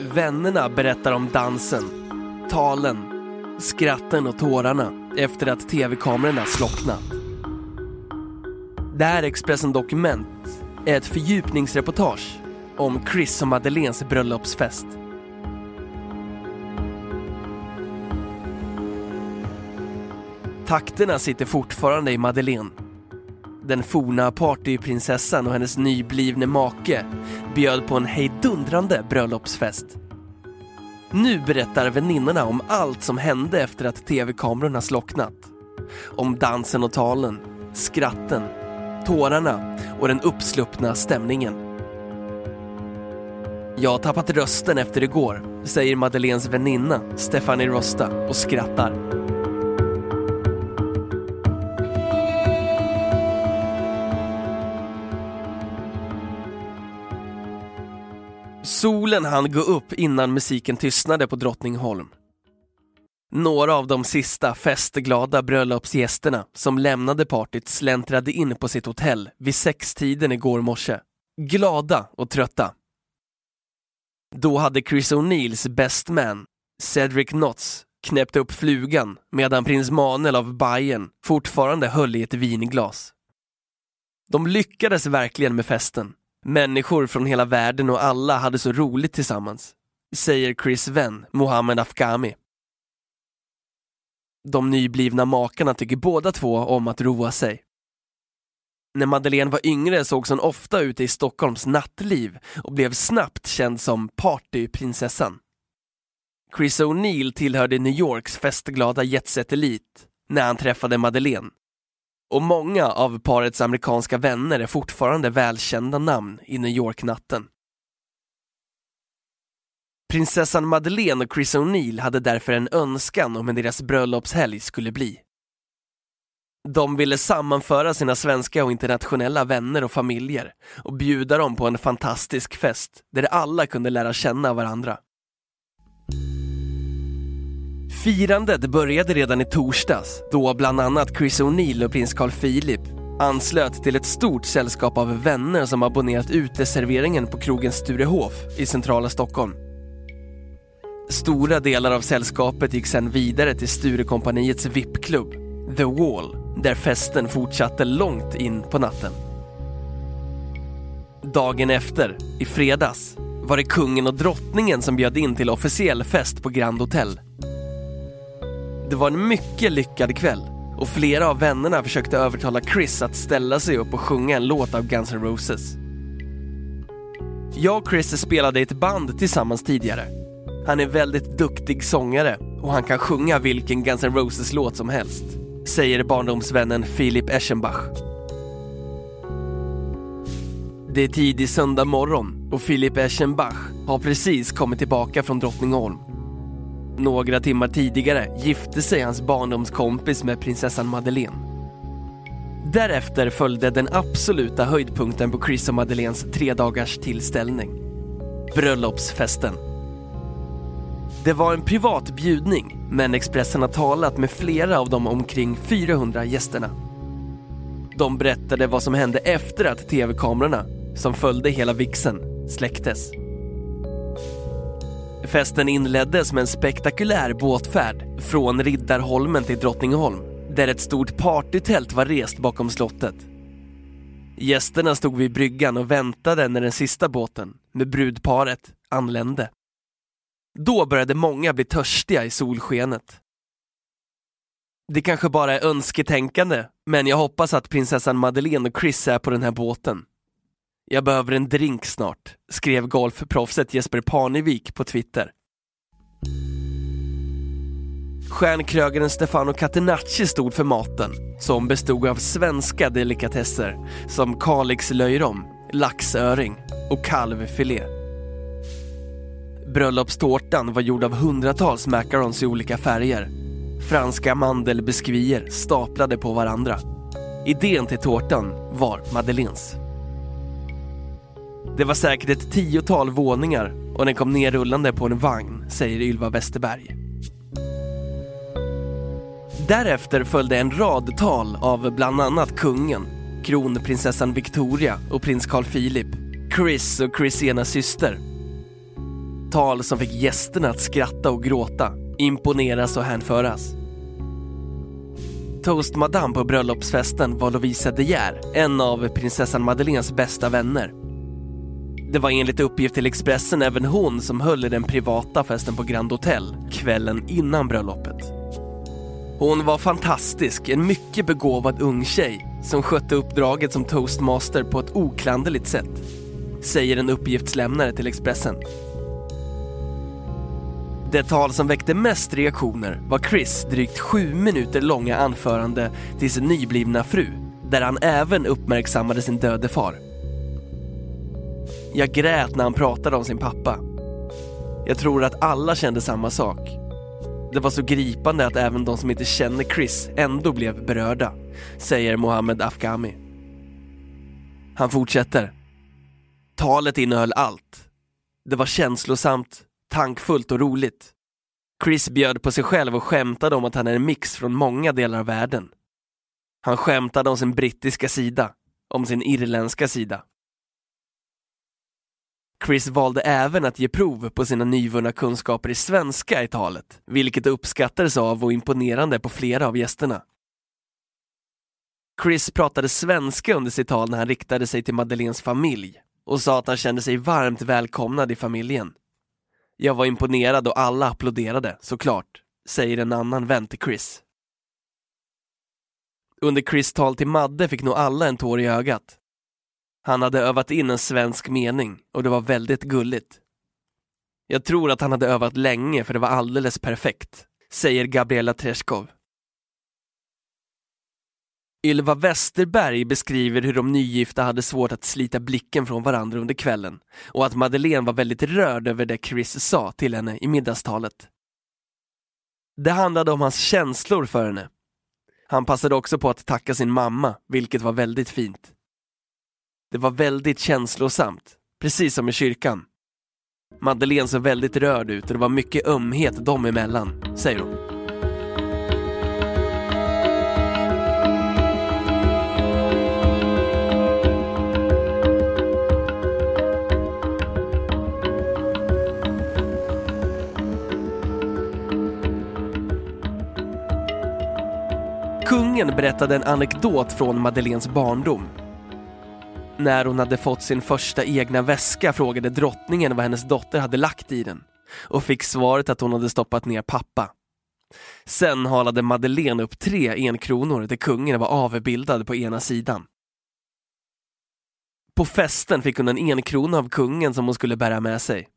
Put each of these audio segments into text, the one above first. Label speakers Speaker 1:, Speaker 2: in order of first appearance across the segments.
Speaker 1: Vännerna berättar om dansen, talen, skratten och tårarna efter att tv-kamerorna slocknat. Det här Expressen Dokument är ett fördjupningsreportage om Chris och Madeleines bröllopsfest. Takterna sitter fortfarande i Madeleine. Den forna partyprinsessan och hennes nyblivne make bjöd på en hejdundrande bröllopsfest. Nu berättar väninnorna om allt som hände efter att tv-kamerorna slocknat. Om dansen och talen, skratten, tårarna och den uppsluppna stämningen. Jag har tappat rösten efter igår, säger Madeleines väninna Stephanie Rosta och skrattar. Solen hann gå upp innan musiken tystnade på Drottningholm. Några av de sista festglada bröllopsgästerna som lämnade partyt släntrade in på sitt hotell vid sextiden igår morse. Glada och trötta. Då hade Chris O'Neills best man, Cedric Knotts, knäppt upp flugan medan prins Manuel av Bayern fortfarande höll i ett vinglas. De lyckades verkligen med festen Människor från hela världen och alla hade så roligt tillsammans, säger Chris vän Mohammed Afghami. De nyblivna makarna tycker båda två om att roa sig. När Madeleine var yngre sågs hon ofta ute i Stockholms nattliv och blev snabbt känd som partyprinsessan. Chris O'Neill tillhörde New Yorks festglada jetset-elit när han träffade Madeleine och många av parets amerikanska vänner är fortfarande välkända namn i New York-natten. Prinsessan Madeleine och Chris O'Neill hade därför en önskan om hur deras bröllopshelg skulle bli. De ville sammanföra sina svenska och internationella vänner och familjer och bjuda dem på en fantastisk fest där alla kunde lära känna varandra. Firandet började redan i torsdags då bland annat Chris O'Neill och prins Carl Philip anslöt till ett stort sällskap av vänner som abonnerat uteserveringen på krogen Sturehof i centrala Stockholm. Stora delar av sällskapet gick sedan vidare till Sturekompaniets VIP-klubb, The Wall, där festen fortsatte långt in på natten. Dagen efter, i fredags, var det kungen och drottningen som bjöd in till officiell fest på Grand Hotel. Det var en mycket lyckad kväll och flera av vännerna försökte övertala Chris att ställa sig upp och sjunga en låt av Guns N' Roses. Jag och Chris spelade i ett band tillsammans tidigare. Han är väldigt duktig sångare och han kan sjunga vilken Guns N' Roses låt som helst, säger barndomsvännen Philip Eschenbach. Det är tidig söndag morgon och Philip Eschenbach har precis kommit tillbaka från Drottningholm några timmar tidigare gifte sig hans barndomskompis med prinsessan Madeleine. Därefter följde den absoluta höjdpunkten på Chris och Madeleines tre dagars tillställning. Bröllopsfesten. Det var en privat bjudning, men Expressen har talat med flera av de omkring 400 gästerna. De berättade vad som hände efter att tv-kamerorna, som följde hela vixen, släcktes. Festen inleddes med en spektakulär båtfärd från Riddarholmen till Drottningholm där ett stort partytält var rest bakom slottet. Gästerna stod vid bryggan och väntade när den sista båten, med brudparet, anlände. Då började många bli törstiga i solskenet. Det kanske bara är önsketänkande, men jag hoppas att prinsessan Madeleine och Chris är på den här båten. Jag behöver en drink snart, skrev golfproffset Jesper Parnevik på Twitter. Stjärnkrögaren Stefano Catenacci stod för maten, som bestod av svenska delikatesser som Kalixlöjrom, laxöring och kalvfilé. Bröllopstårtan var gjord av hundratals macarons i olika färger. Franska mandelbiskvier staplade på varandra. Idén till tårtan var Madeleines. Det var säkert ett tiotal våningar och den kom ner rullande på en vagn, säger Ylva Westerberg. Därefter följde en rad tal av bland annat kungen, kronprinsessan Victoria och prins Carl Philip, Chris och Chris ena syster. Tal som fick gästerna att skratta och gråta, imponeras och hänföras. Toastmadam på bröllopsfesten var Lovisa De Geer, en av prinsessan Madeleines bästa vänner. Det var enligt uppgift till Expressen även hon som höll i den privata festen på Grand Hotel kvällen innan bröllopet. Hon var fantastisk, en mycket begåvad ung tjej som skötte uppdraget som toastmaster på ett oklanderligt sätt, säger en uppgiftslämnare till Expressen. Det tal som väckte mest reaktioner var Chris drygt sju minuter långa anförande till sin nyblivna fru, där han även uppmärksammade sin döde far. Jag grät när han pratade om sin pappa. Jag tror att alla kände samma sak. Det var så gripande att även de som inte känner Chris ändå blev berörda, säger Mohammed Afghami. Han fortsätter. Talet innehöll allt. Det var känslosamt, tankfullt och roligt. Chris bjöd på sig själv och skämtade om att han är en mix från många delar av världen. Han skämtade om sin brittiska sida, om sin irländska sida. Chris valde även att ge prov på sina nyvunna kunskaper i svenska i talet, vilket uppskattades av och imponerande på flera av gästerna. Chris pratade svenska under sitt tal när han riktade sig till Madeleines familj och sa att han kände sig varmt välkomnad i familjen. Jag var imponerad och alla applåderade, såklart, säger en annan vän till Chris. Under Chris tal till Madde fick nog alla en tår i ögat. Han hade övat in en svensk mening och det var väldigt gulligt. Jag tror att han hade övat länge för det var alldeles perfekt, säger Gabriella Treskov. Ylva Westerberg beskriver hur de nygifta hade svårt att slita blicken från varandra under kvällen och att Madeleine var väldigt rörd över det Chris sa till henne i middagstalet. Det handlade om hans känslor för henne. Han passade också på att tacka sin mamma, vilket var väldigt fint. Det var väldigt känslosamt, precis som i kyrkan. Madeleine såg väldigt rörd ut och det var mycket ömhet dem emellan, säger hon. Kungen berättade en anekdot från Madeleines barndom. När hon hade fått sin första egna väska frågade drottningen vad hennes dotter hade lagt i den och fick svaret att hon hade stoppat ner pappa. Sen halade Madeleine upp tre enkronor där kungen var avbildad på ena sidan. På festen fick hon en enkrona av kungen som hon skulle bära med sig.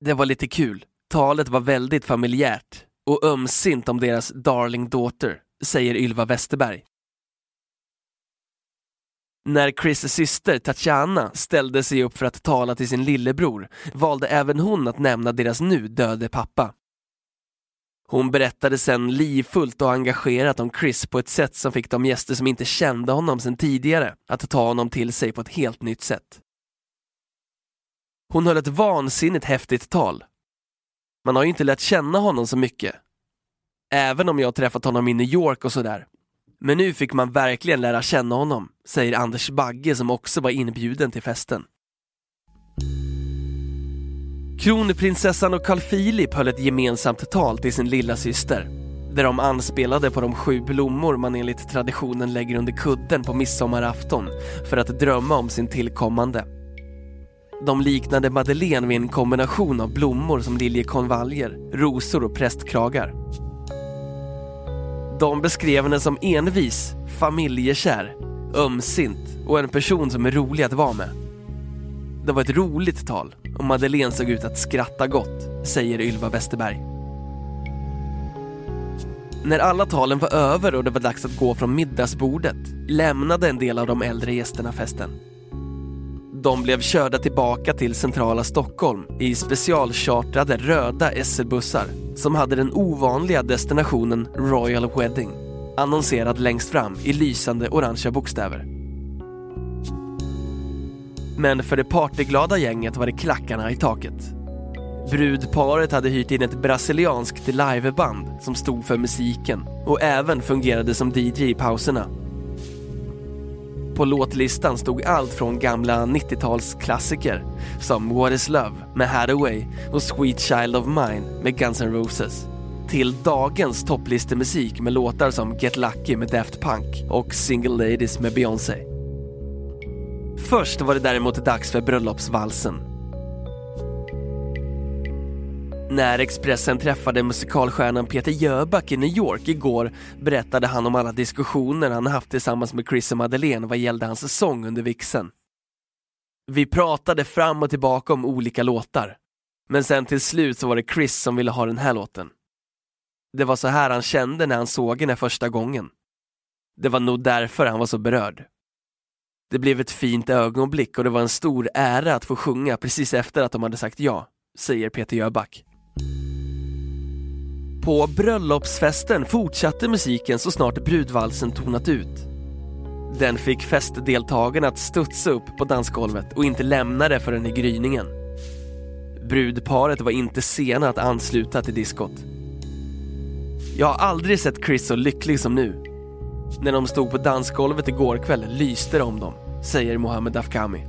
Speaker 1: Det var lite kul. Talet var väldigt familjärt och ömsint om deras darling daughter, säger Ylva Westerberg. När Chris syster Tatjana ställde sig upp för att tala till sin lillebror valde även hon att nämna deras nu döde pappa. Hon berättade sen livfullt och engagerat om Chris på ett sätt som fick de gäster som inte kände honom sen tidigare att ta honom till sig på ett helt nytt sätt. Hon höll ett vansinnigt häftigt tal. Man har ju inte lärt känna honom så mycket. Även om jag träffat honom i New York och sådär. Men nu fick man verkligen lära känna honom, säger Anders Bagge som också var inbjuden till festen. Kronprinsessan och Carl Philip höll ett gemensamt tal till sin lilla syster där de anspelade på de sju blommor man enligt traditionen lägger under kudden på midsommarafton för att drömma om sin tillkommande. De liknade Madeleine vid en kombination av blommor som liljekonvaljer, rosor och prästkragar. De beskrev henne som envis, familjekär, ömsint och en person som är rolig att vara med. Det var ett roligt tal och Madeleine såg ut att skratta gott, säger Ylva Westerberg. När alla talen var över och det var dags att gå från middagsbordet lämnade en del av de äldre gästerna festen. De blev körda tillbaka till centrala Stockholm i specialchartrade röda SL-bussar som hade den ovanliga destinationen Royal Wedding annonserad längst fram i lysande orangea bokstäver. Men för det partyglada gänget var det klackarna i taket. Brudparet hade hyrt in ett brasilianskt liveband som stod för musiken och även fungerade som DJ i pauserna. På låtlistan stod allt från gamla 90-talsklassiker som What is Love med Hathaway och Sweet Child of Mine med Guns N' Roses till dagens topplistemusik med låtar som Get Lucky med Daft Punk och Single Ladies med Beyoncé. Först var det däremot dags för bröllopsvalsen. När Expressen träffade musikalstjärnan Peter Jöback i New York igår berättade han om alla diskussioner han haft tillsammans med Chris och Madeleine vad gällde hans sång under vixen. Vi pratade fram och tillbaka om olika låtar. Men sen till slut så var det Chris som ville ha den här låten. Det var så här han kände när han såg henne första gången. Det var nog därför han var så berörd. Det blev ett fint ögonblick och det var en stor ära att få sjunga precis efter att de hade sagt ja, säger Peter Jöback. På bröllopsfesten fortsatte musiken så snart brudvalsen tonat ut. Den fick festdeltagarna att studsa upp på dansgolvet och inte lämna det förrän i gryningen. Brudparet var inte sena att ansluta till diskot. Jag har aldrig sett Chris så lycklig som nu. När de stod på dansgolvet igår kväll lyste det om dem, säger Mohammed Afkami.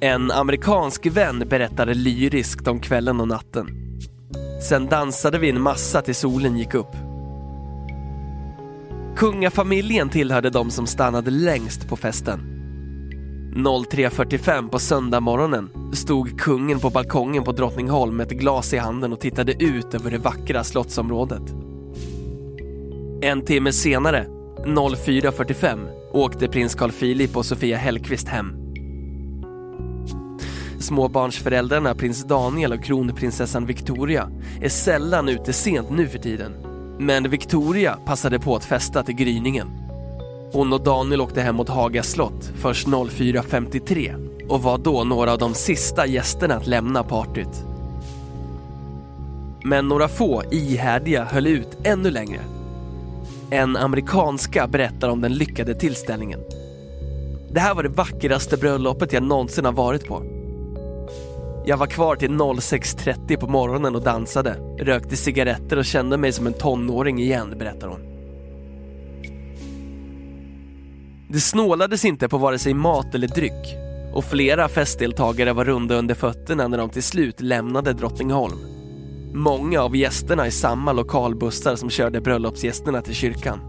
Speaker 1: En amerikansk vän berättade lyriskt om kvällen och natten. Sen dansade vi en massa till solen gick upp. Kungafamiljen tillhörde de som stannade längst på festen. 03.45 på söndagmorgonen stod kungen på balkongen på Drottningholm med ett glas i handen och tittade ut över det vackra slottsområdet. En timme senare, 04.45, åkte prins Carl Philip och Sofia Hellqvist hem. Småbarnsföräldrarna prins Daniel och kronprinsessan Victoria är sällan ute sent nu för tiden. Men Victoria passade på att festa till gryningen. Hon och Daniel åkte hem mot Haga slott först 04.53 och var då några av de sista gästerna att lämna partyt. Men några få ihärdiga höll ut ännu längre. En amerikanska berättar om den lyckade tillställningen. Det här var det vackraste bröllopet jag någonsin har varit på. Jag var kvar till 06.30 på morgonen och dansade, rökte cigaretter och kände mig som en tonåring igen, berättar hon. Det snålades inte på vare sig mat eller dryck och flera festdeltagare var runda under fötterna när de till slut lämnade Drottningholm. Många av gästerna i samma lokalbussar som körde bröllopsgästerna till kyrkan.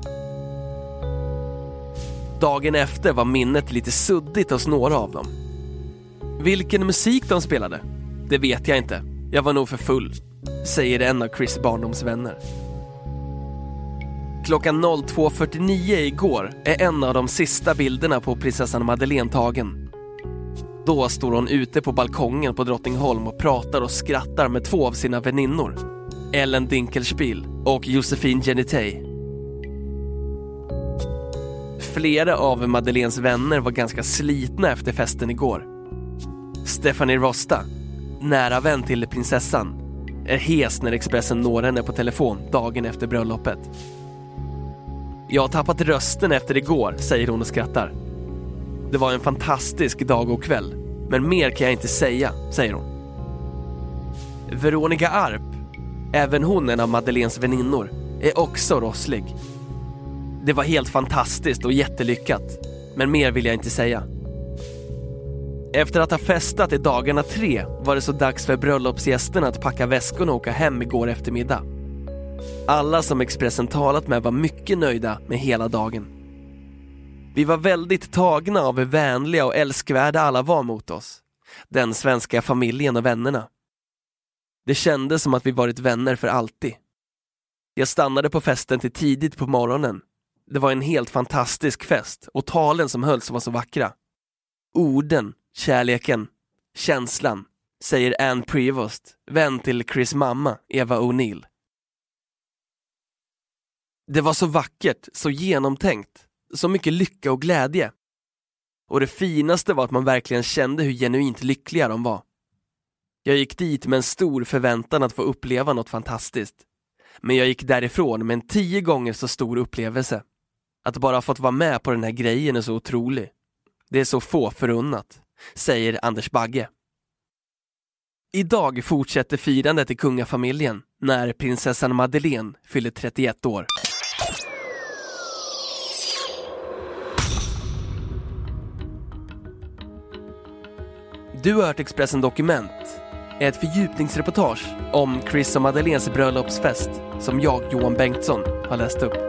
Speaker 1: Dagen efter var minnet lite suddigt hos några av dem. Vilken musik de spelade? Det vet jag inte. Jag var nog för full, säger en av Chris barndomsvänner. Klockan 02.49 igår är en av de sista bilderna på prinsessan Madeleine tagen. Då står hon ute på balkongen på Drottningholm och pratar och skrattar med två av sina väninnor. Ellen Dinkelspiel och Josefin Genitej. Flera av Madeleines vänner var ganska slitna efter festen igår. Stephanie Rosta, nära vän till prinsessan, är hes när Expressen når henne på telefon dagen efter bröllopet. Jag har tappat rösten efter igår, säger hon och skrattar. Det var en fantastisk dag och kväll, men mer kan jag inte säga, säger hon. Veronica Arp, även hon en av Madeleines väninnor, är också rosslig. Det var helt fantastiskt och jättelyckat, men mer vill jag inte säga. Efter att ha festat i dagarna tre var det så dags för bröllopsgästerna att packa väskorna och åka hem igår eftermiddag. Alla som Expressen talat med var mycket nöjda med hela dagen. Vi var väldigt tagna av hur vänliga och älskvärda alla var mot oss. Den svenska familjen och vännerna. Det kändes som att vi varit vänner för alltid. Jag stannade på festen till tidigt på morgonen. Det var en helt fantastisk fest och talen som hölls var så vackra. Orden, kärleken, känslan, säger Ann Prevost, vän till Chris mamma, Eva O'Neill. Det var så vackert, så genomtänkt, så mycket lycka och glädje. Och det finaste var att man verkligen kände hur genuint lyckliga de var. Jag gick dit med en stor förväntan att få uppleva något fantastiskt. Men jag gick därifrån med en tio gånger så stor upplevelse. Att bara ha fått vara med på den här grejen är så otrolig. Det är så få förunnat, säger Anders Bagge. Idag fortsätter firandet i kungafamiljen när prinsessan Madeleine fyller 31 år. Du har hört Expressen Dokument, ett fördjupningsreportage om Chris och Madeleines bröllopsfest som jag, Johan Bengtsson, har läst upp.